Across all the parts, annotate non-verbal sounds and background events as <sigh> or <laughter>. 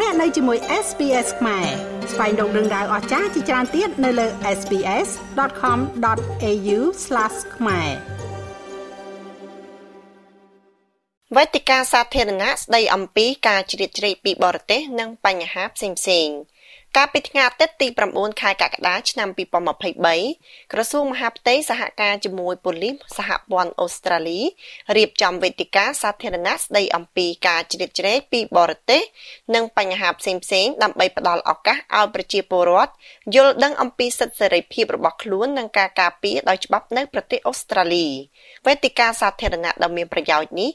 លោកអ្នកនៅជាមួយ SPS ខ្មែរស្វែងរកដឹងដៅអស្ចារ្យជាច្រើនទៀតនៅលើ SPS.com.au/ ខ្មែរវេទិកាសាធារណៈស្ដីអំពីការជ្រៀតជ្រែកពីបរទេស និងបញ្ហាផ្សេងៗ កាលពីថ្ងៃអាទិត្យទី9ខែកក្កដាឆ្នាំ2023ក្រសួងមហាផ្ទៃសហការជាមួយប៉ូលីសសហព័ន្ធអូស្ត្រាលីរៀបចំវេទិកាសាធារណៈស្ដីអំពីការជ្រៀតជ្រែកពីបរទេសនិងបញ្ហាផ្សេងៗដើម្បីផ្ដល់ឱកាសឲ្យប្រជាពលរដ្ឋយល់ដឹងអំពីសិទ្ធិសេរីភាពរបស់ខ្លួននិងការការពារដោយច្បាប់នៅប្រទេសអូស្ត្រាលីវេទិកាសាធារណៈដ៏មានប្រយោជន៍នេះ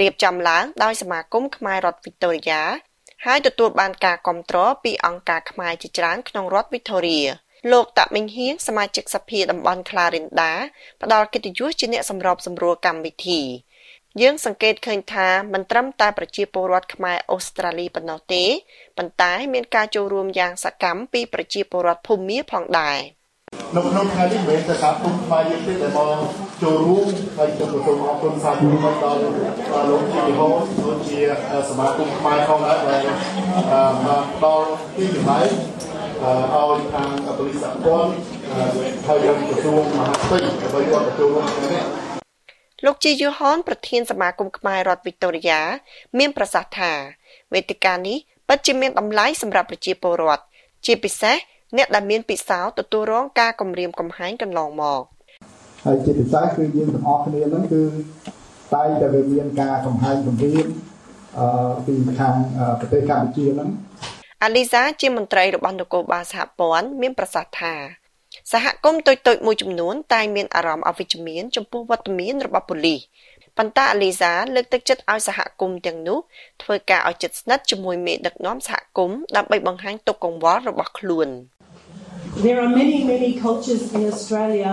រៀបចំឡើងដោយសមាគមខ្មែររដ្ឋវីតូរីយ៉ា ហើយទទួលបានការគ្រប់គ្រងពីអង្គការខ្មែរជាច្រើនក្នុងរដ្ឋវីតូរីលោកតាមិញហៀងសមាជិកសភាតំបន់ក្លារិនដាផ្ដល់កិត្តិយសជាអ្នកសម្របសម្រួលកម្មវិធីយើងសង្កេតឃើញថាមិនត្រឹមតែប្រជាពលរដ្ឋខ្មែរអូស្ត្រាលីប៉ុណ្ណោះទេប៉ុន្តែមានការចូលរួមយ៉ាងសកម្មពីប្រជាពលរដ្ឋភូមាផងដែរ។នៅក្នុងថ្ងៃនេះមិនមែនតែសហគមន៍ខ្មែរយើងទេដែលមក ចូលរួមហើយខ្ញុំសូមអរគុណសាជាថ្មីដល់លោកជាហោដូចជាសមាគមខ្មែរផងដែរដែលមកដល់ទីកន្លែងឲ្យខាងប៉ូលីសសហព័ន្ធហើយនឹងក្រសួងមហាផ្ទៃដើម្បីគាត់ចូលរួមក្នុងនេះលោកជាយូហនប្រធានសមាគមខ្មែររដ្ឋវីតូរីយ៉ាមានប្រសាសន៍ថាវេទិកានេះពិតជាមានតម្លៃសម្រាប់ប្រជាពលរដ្ឋជាពិសេសអ្នកដែលមានពិសោធន៍ទទួលរងការគំរាមកំហែងកន្លងមក ហើយជាពិសេសគឺយើងទាំងអស់គ្នាហ្នឹងគឺតែតែវាមានការកំហែងគំរាមអឺពីខាងប្រទេសកម្ពុជាហ្នឹងអាលីសាជាមន្ត្រីរបស់នគរបាលសហព័ន្ធមានប្រសាសន៍ថាសហគមន៍តូចៗមួយចំនួនតែមានអារម្មណ៍អវិជ្ជមានចំពោះវត្តមានរបស់ប៉ូលីសប៉ុន្តែអាលីសាលើកទឹកចិត្តឲ្យសហគមន៍ទាំងនោះធ្វើការឲ្យជិតស្និទ្ធជាមួយមេដឹកនាំសហគមន៍ដើម្បីបង្ហាញទុកកង្វល់របស់ខ្លួន There are many, many cultures in Australia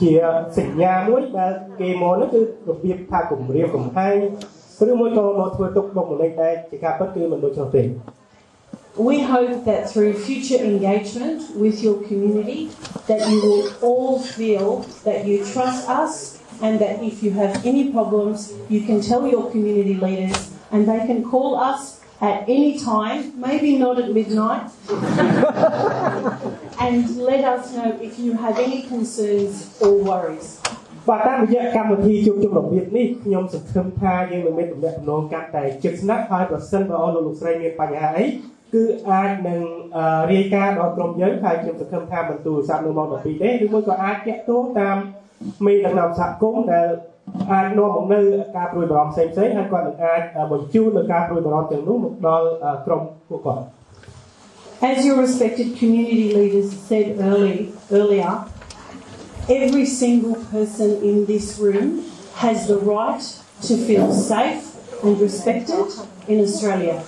ជាសញ្ញាមួយដែលគេមកនោះគឺរបៀបថាគម្រាមកំហែងឬមួយក៏មកធ្វើទុកបុកម្នេញតែជាការពិតគឺមិនដូចនោះទេ We hope that through future engagement with your community that you will all feel that you trust us and that if you have any problems you can tell your community leaders and they can call us at any time, maybe not at midnight, <laughs> and let us know if you have any concerns or worries. បាទតាមរយៈកម្មវិធីជួបជុំរបៀបនេះខ្ញុំសង្ឃឹមថាយើងនឹងមានទំនាក់ទំនងកាន់តែជិតស្និទ្ធហើយប្រសិនបើអស់លោកលោកស្រីមានបញ្ហាអីគឺអាចនឹងរាយការណ៍ដល់ក្រុមយើងហើយខ្ញុំសង្ឃឹមថាមិនទូរស័ព្ទនៅម៉ោង12ទេឬមួយក៏អាចតាក់ទងតាមមេដឹកនាំសហគមន៍ដែលអាចនាំមកនៅការព្រួយបារម្ភផ្សេងៗហើយគាត់នឹងអាចបញ្ជូននៅការព្រួយបារម្ភទាំងនោះមកដល់ក្រុមពួកគាត់ As your respected community leaders said early, earlier, every single person in this room has the right to feel safe and respected in Australia.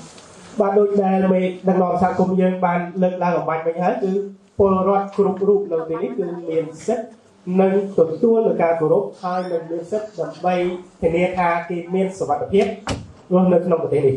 បាទដូចដែលមេដឹកនាំសហគមន៍យើងបានលើកឡើងអំបញ្ញមិញហើយគឺពលរដ្ឋគ្រប់រូបនៅទីនេះគឺមានសិទ្ធិនិងទទួលនឹងការគោរពហើយនឹងមានសិទ្ធិដើម្បីធានាថាគេមានសុវត្ថិភាពរស់នៅក្នុងប្រទេសនេះ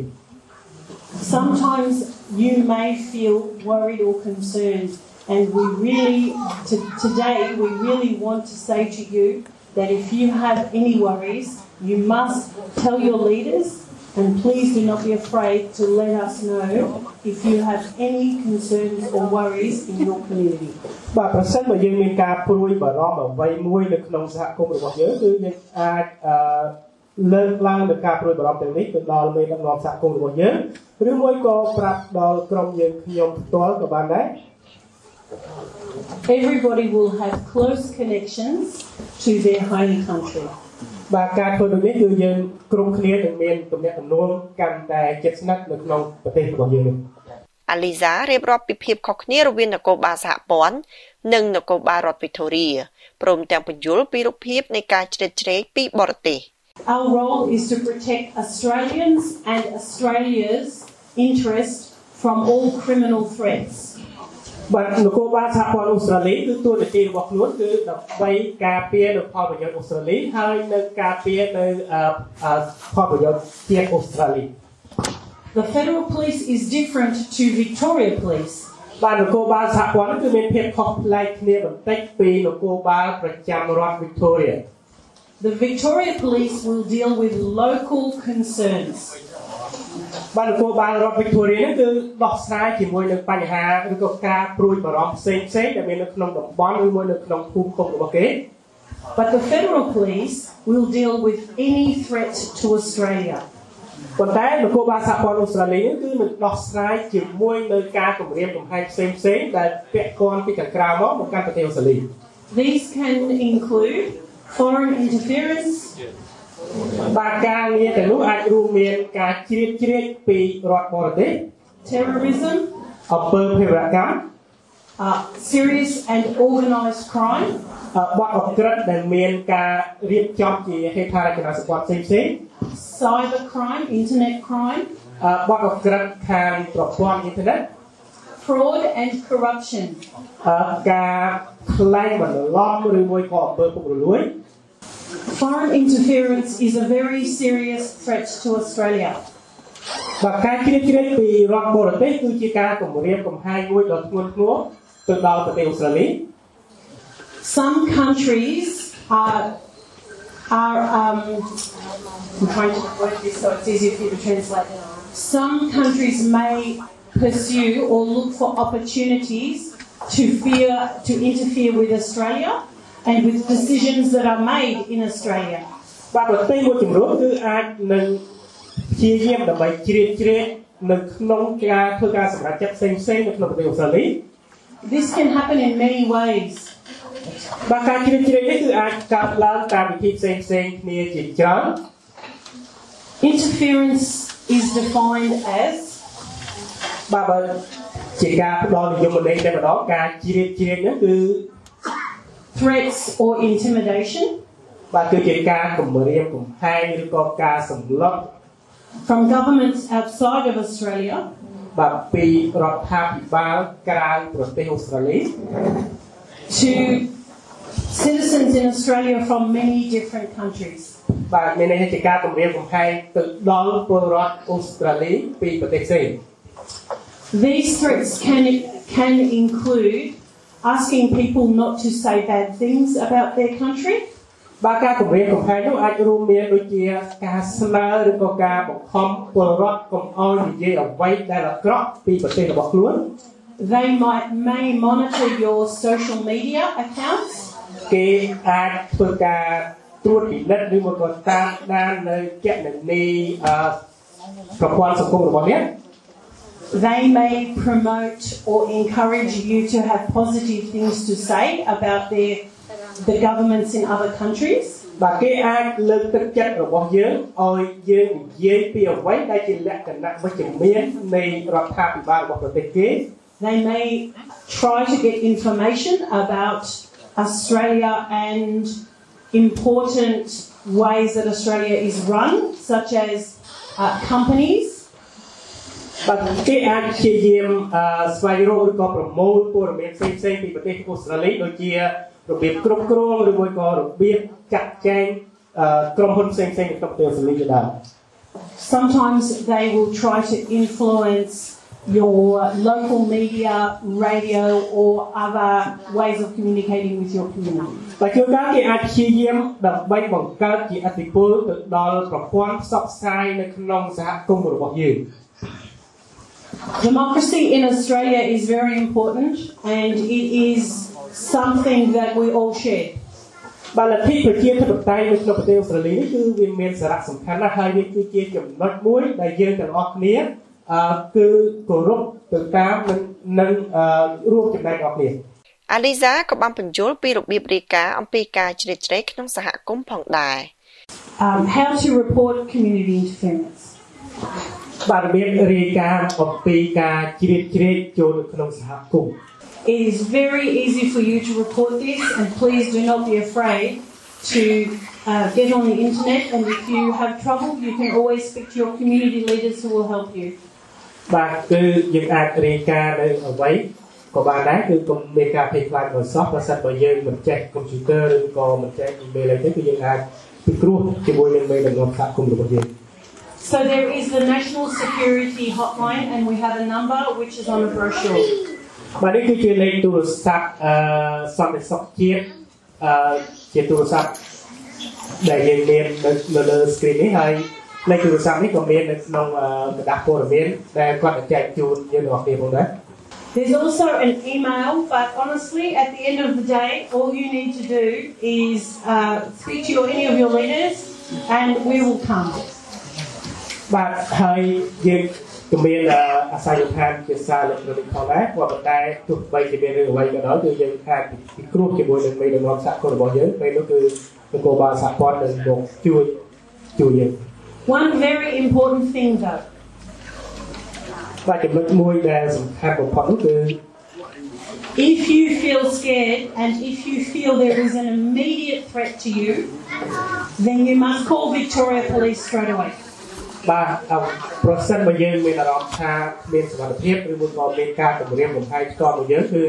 Sometimes you may feel worried or concerned and we really to, today we really want to say to you that if you have any worries you must tell your leaders and please do not be afraid to let us know if you have any concerns or worries in your community បាទប្រសិនបើយើងមានការព្រួយបារម្ភអ្វីមួយនៅក្នុងសហគមន៍របស់យើងគឺយើងអាចអឺ លើកឡើងនៅការព្រួយបារម្ភទាំងនេះទៅដល់មេដឹកនាំសហគមន៍របស់យើងឬមួយក៏ប្រាប់ដល់ក្រុមយើងខ្ញុំផ្ទាល់ក៏បានដែរ Everybody will have close connections to their home country. បាទការធ្វើដូចនេះគឺយើងគ្រប់គ្នានឹងមានទំនាក់ទំនងកាន់តែជិតស្និទ្ធនៅក្នុងប្រទេសរបស់យើងនេះអាលីសារៀបរាប់ពីភាពខុសគ្នារវាងនគរបាលសហព័ន្ធនិងនគរបាលរដ្ឋវីតូរីព្រមទាំងបញ្យល់ពីរូបភាពនៃការជ្រៀតជ្រែកពីបរទេស Our role is to protect Australians and Australia's interest from all criminal threats. បាទនគរបាលសហព័ន្ធអូស្ត្រាលីគឺទួលនីតិរបស់ខ្លួនគឺដើម្បីការពារនៅផលប្រយោជន៍អូស្ត្រាលីហើយនៅការពារនៅអឺអឺផលប្រយោជន៍ជាតិអូស្ត្រាលី The federal police is different to Victoria Police. បាទនគរបាលសហព័ន្ធគឺមានភាពខុសប្លែកគ្នាបន្តិចពីនគរបាលប្រចាំរដ្ឋ Victoria The Victoria Police will deal with local concerns. បាទនគរបាលរដ្ឋ Victoria នេះគឺដោះស្រាយជាមួយនឹងបញ្ហាឬក៏ការព្រួយបារម្ភផ្សេងផ្សេងៗដែលមាននៅក្នុងតំបន់ឬមួយនៅក្នុងភូមិឃុំរបស់គេ But the federal police will deal with any threat to Australia. ប៉ុន្តែនគរបាលសហព័ន្ធអូស្ត្រាលីនេះគឺនឹងដោះស្រាយជាមួយនៅការគម្រាមកំហែងផ្សេងផ្សេងៗដែលពាក់ព័ន្ធពីខាងក្រៅមកមកកាន់ប្រទេសអូស្ត្រាលី These can include foreign interference, បាទការងារទាំងនោះអាចរួមមានការជ្រៀតជ្រែកពីរដ្ឋបរទេស terrorism, អំពើភេរវកម្ម uh, serious and organised crime, អបទអក្រិតដែលមានការរៀបចំជាហេដ្ឋារចនាសម្ព័ន្ធផ្សេងៗ cyber crime, internet crime, អបទអក្រិតខាងប្រព័ន្ធអ៊ីនធឺណិត fraud and corruption. អការក្លែងបន្លំឬមួយក៏អំពើពុករលួយ Foreign interference is a very serious threat to Australia. បាទការជ្រៀតជ្រែកពីរដ្ឋបរទេសគឺជាការគម្រាមកំហែងមួយដ៏ធ្ងន់ធ្ងរទៅដល់ប្រទេសអូស្ត្រាលី Some countries are are um, I'm trying to word this so it's easier for you to translate. Some countries may pursue or look for opportunities to fear to interfere with Australia and with decisions that are made in Australia. បាទប្រទេសមួយចំនួនគឺអាចនឹងព្យាយាមដើម្បីជ្រៀតជ្រែកនៅក្នុងការធ្វើការសម្រេចចិត្តផ្សេងផ្សេងៗនៅក្នុងប្រទេសអូស្ត្រាលី This can happen in many ways. បាទការជ្រៀតជ្រែកនេះគឺអាចកើតឡើងតាមវិធីផ្សេងផ្សេងៗគ្នាជាច្រើន Interference is defined as បាទបើជាការផ្ដល់និយមន័យតែម្ដងការជ្រៀតជ្រែកហ្នឹងគឺ threats or intimidation បាទគឺជាការគម្រាមកំហែងឬក៏ការសម្លុត from governments outside of Australia បាទពីរដ្ឋាភិបាលក្រៅប្រទេសអូស្ត្រាលី to citizens in Australia from many different countries. បាទមានន័យថាជាការគម្រាមកំហែងទៅដល់ពលរដ្ឋអូស្ត្រាលីពីប្រទេសផ្សេង These threats can can include asking people not to say bad things about their country, បាទការគម្រាមកំហែងនោះអាចរួមមានដូចជាការស្នើឬក៏ការបង្ខំពលរដ្ឋកុំឲ្យនិយាយអ្វីដែលអាក្រក់ពីប្រទេសរបស់ខ្លួន they might may monitor your social media accounts, គេអាចធ្វើការត្រួតពិនិត្យឬមកក៏តាមដាននៅគណនីអឺប្រព័ន្ធសង្គមរបស់អ្នក they may promote or encourage you to have positive things to say about their the governments in other countries. បាទគេអាចលើកទឹកចិត្តរបស់យើងឲ្យយើងនិយាយពីអ្វីដែលជាលក្ខណៈវិជ្ជមាននៃរដ្ឋាភិបាលរបស់ប្រទេសគេ They may try to get information about Australia and important ways that Australia is run, such as uh, companies, បាទគេអាចព្យាយាមអឺស្វែងរកឬក៏ប្រមូលព័ត៌មានផ្សេងផ្សេងៗពីប្រទេសអូស្ត្រាលីដូចជារបៀបគ្រប់គ្រងឬមួយក៏របៀបចាត់ចែងអឺក្រុមហ៊ុនផ្សេងផ្សេងៗនៅក្នុងប្រទេសអូស្ត្រាលីជាដើម sometimes they will try to influence your local media, radio, or other ways of communicating with your community. តែជួនកាលគេអាចព្យាយាមដើម្បីបង្កើតជាអធិពលទៅដល់ប្រព័ន្ធផ្សព្វផ្សាយនៅក្នុងសហគមន៍របស់យើង Democracy in Australia is very important and it is something that we all share. បាទលទ្ធិប្រជាធិបតេយ្យនៅក្នុងប្រទេសអូស្ត្រាលីនេះគឺវាមានសារៈសំខាន់ណាស់ហើយវាគឺជាចំណុចមួយដែលយើងទាំងអស់គ្នាអឺគឺគោរពទៅតាមនឹងនឹងអឺរួមចំណែករបស់គ្នា អាលីសាក៏បានបញ្យល់ពីរបៀបរាយការណ៍អំពីការជ្រៀតជ្រែកក្នុងសហគមន៍ផងដែរ Um, how to report community interference. បាទរបៀបរាយការណ៍អំពីការជ្រៀតជ្រែកចូលនៅក្នុងសហគមន៍ It is very easy for you to report this, and please do not be afraid to uh, get on the internet. And if you have trouble, you can always speak to your community leaders who will help you. បាទគឺយើងអាចរាយការណ៍នៅអ្វីក៏បានដែរគឺកុំមានការភ័យខ្លាចដោយសោះបើសិនបើយើងមិនចេះកុំព្យូទ័រឬក៏មិនចេះ email អីទេគឺយើងអាចពិគ្រោះជាមួយនឹងមេដឹកនាំសហគមន៍របស់យើង So there is the National Security Hotline, and we have a number which is on the brochure. បាទនេះគឺជាលេខទូរស័ព្ទអឺសន្តិសុខជាតិអឺជាទូរស័ព្ទដែលយើងមាននៅនៅលើ screen នេះហើយលេខទូរស័ព្ទនេះក៏មាននៅក្នុងกระดาษព័ត៌មានដែលគាត់បញ្ជាក់ជូនយើងទាំងអស់គ្នាផងដែរ There's also an email, but honestly, at the end of the day, all you need to do is uh, speak to your, any of your leaders, and we will come. បាទហើយយើងក៏មានអាស័យដ្ឋានជាសារអេឡិចត្រូនិកផងដែរក៏ប៉ុន្តែទោះបីជាមានរឿងអ្វីក៏ដោយគឺយើងអាចពិគ្រោះជាមួយនឹងមេដឹកនាំសហគមន៍របស់យើងពេលនោះគឺនគរបាលសហព័ន្ធនឹងមកជួយជួយយើង One very important thing though, បាទចំណុចមួយដែលសំខាន់បំផុតនោះគឺ if you feel scared and if you feel there is an immediate threat to you, then you must call Victoria Police straight away. បាទប្រសិនបើយើងមានអារម្មណ៍ថាមានសុវត្ថិភាពឬមួយក៏មានការគម្រាមកំហែងផ្ទាល់មកយើងគឺ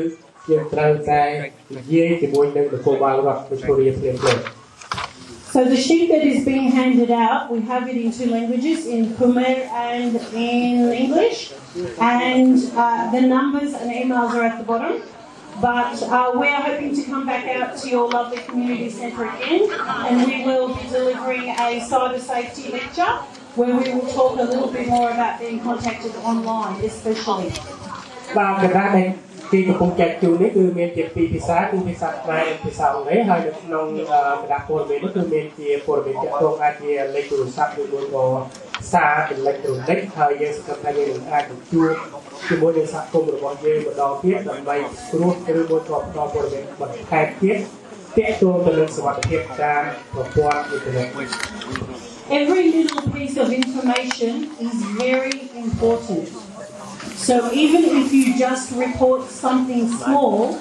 យើងត្រូវតែនិយាយជាមួយនឹងនគរបាលរដ្ឋវិទូរីភ្លាមៗ So the sheet that is being handed out, we have it in two languages, in Khmer and in English, and uh, the numbers and emails are at the bottom. But uh, we are hoping to come back out to your lovely community centre again, and we will be delivering a cyber safety lecture Where we will talk a little bit more about being contacted online, especially. បាទកណ្ដាលដែលគេកំពុងចែកជូននេះគឺមានជាពីរភាសាគឺភាសាខ្មែរនិងភាសាអង់គ្លេសហើយនៅក្នុងកណ្ដាលព័ត៌មាននោះគឺមានជាព័ត៌មានទាក់ទងអាចជាលេខទូរស័ព្ទឬមួយក៏សារអេឡិចត្រូនិកហើយយើងសង្ឃឹមថាយើងនឹងអាចជួបជាមួយនឹងសហគមន៍របស់យើងម្ដងទៀតដើម្បីស្រួលឬមួយក៏ផ្ដល់ព័ត៌មានបន្ថែមទៀតទាក់ទងទៅនឹងសុវត្ថិភាពតាមប្រព័ន្ធអ៊ីនធឺណិត Every little piece of information is very important. So even if you just report something small,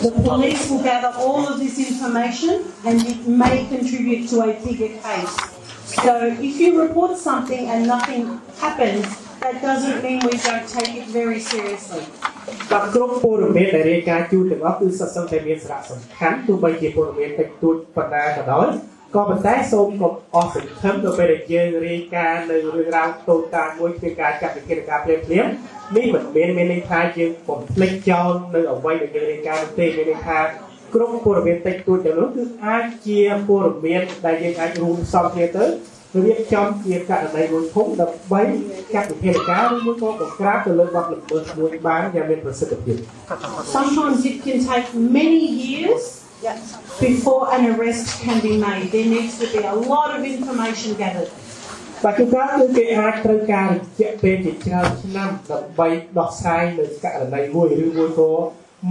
the police will gather all of this information and it may contribute to a bigger case. So if you report something and nothing happens, that doesn't mean we don't take it very seriously. បាទគ្រប់ព័ត៌មានដែលរាយការណ៍ជូនទាំងអស់គឺសុទ្ធសឹងតែមានសារៈសំខាន់ទោះបីជាព័ត៌មានតិចតួចប៉ុណ្ណាក៏ដោយ ក៏ប៉ុន្តែសូមកុំអស់សង្ឃឹមទៅពេលដែលយើងរាយការណ៍នៅរឿងរ៉ាវតូចតាចមួយគ្មានការចាត់វិធានការភ្លាមភ្លាមនេះមិនមែនមានន័យថាយើងបំភ្លេចចោលនៅអ្វីដែលយើងរាយការណ៍នោះទេមានន័យថាគ្រប់ព័ត៌មានតិចតួចទាំងនោះគឺអាចជាព័ត៌មានដែលយើងអាចរួមផ្សំគ្នាទៅរៀបចំជាករណីមួយធំដើម្បីចាត់វិធានការឬមួយក៏បង្ក្រាបទៅលើបទល្មើសមួយបានយ៉ាងមានប្រសិទ្ធភាព Sometimes it can take many years before an arrest can be made. There needs to be a lot of information gathered. បាទជួនកាលគឺគេអាចត្រូវការរយៈពេលជាច្រើនឆ្នាំដើម្បីដោះស្រាយនៅករណីមួយឬមួយក៏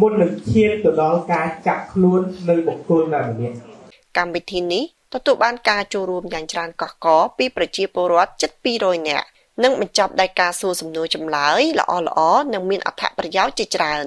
មុននឹងឈានទៅដល់ការចាប់ខ្លួននៅបុគ្គលណាម្នាក់កម្មវិធីនេះទទួលបានការចូលរួមយ៉ាងច្រើនកកកពីប្រជាពលរដ្ឋជិត200នាក់និងបញ្ចប់ដោយការសួរសំណួរចម្លើយល្អៗនិងមានអត្ថប្រយោជន៍ជាច្រើន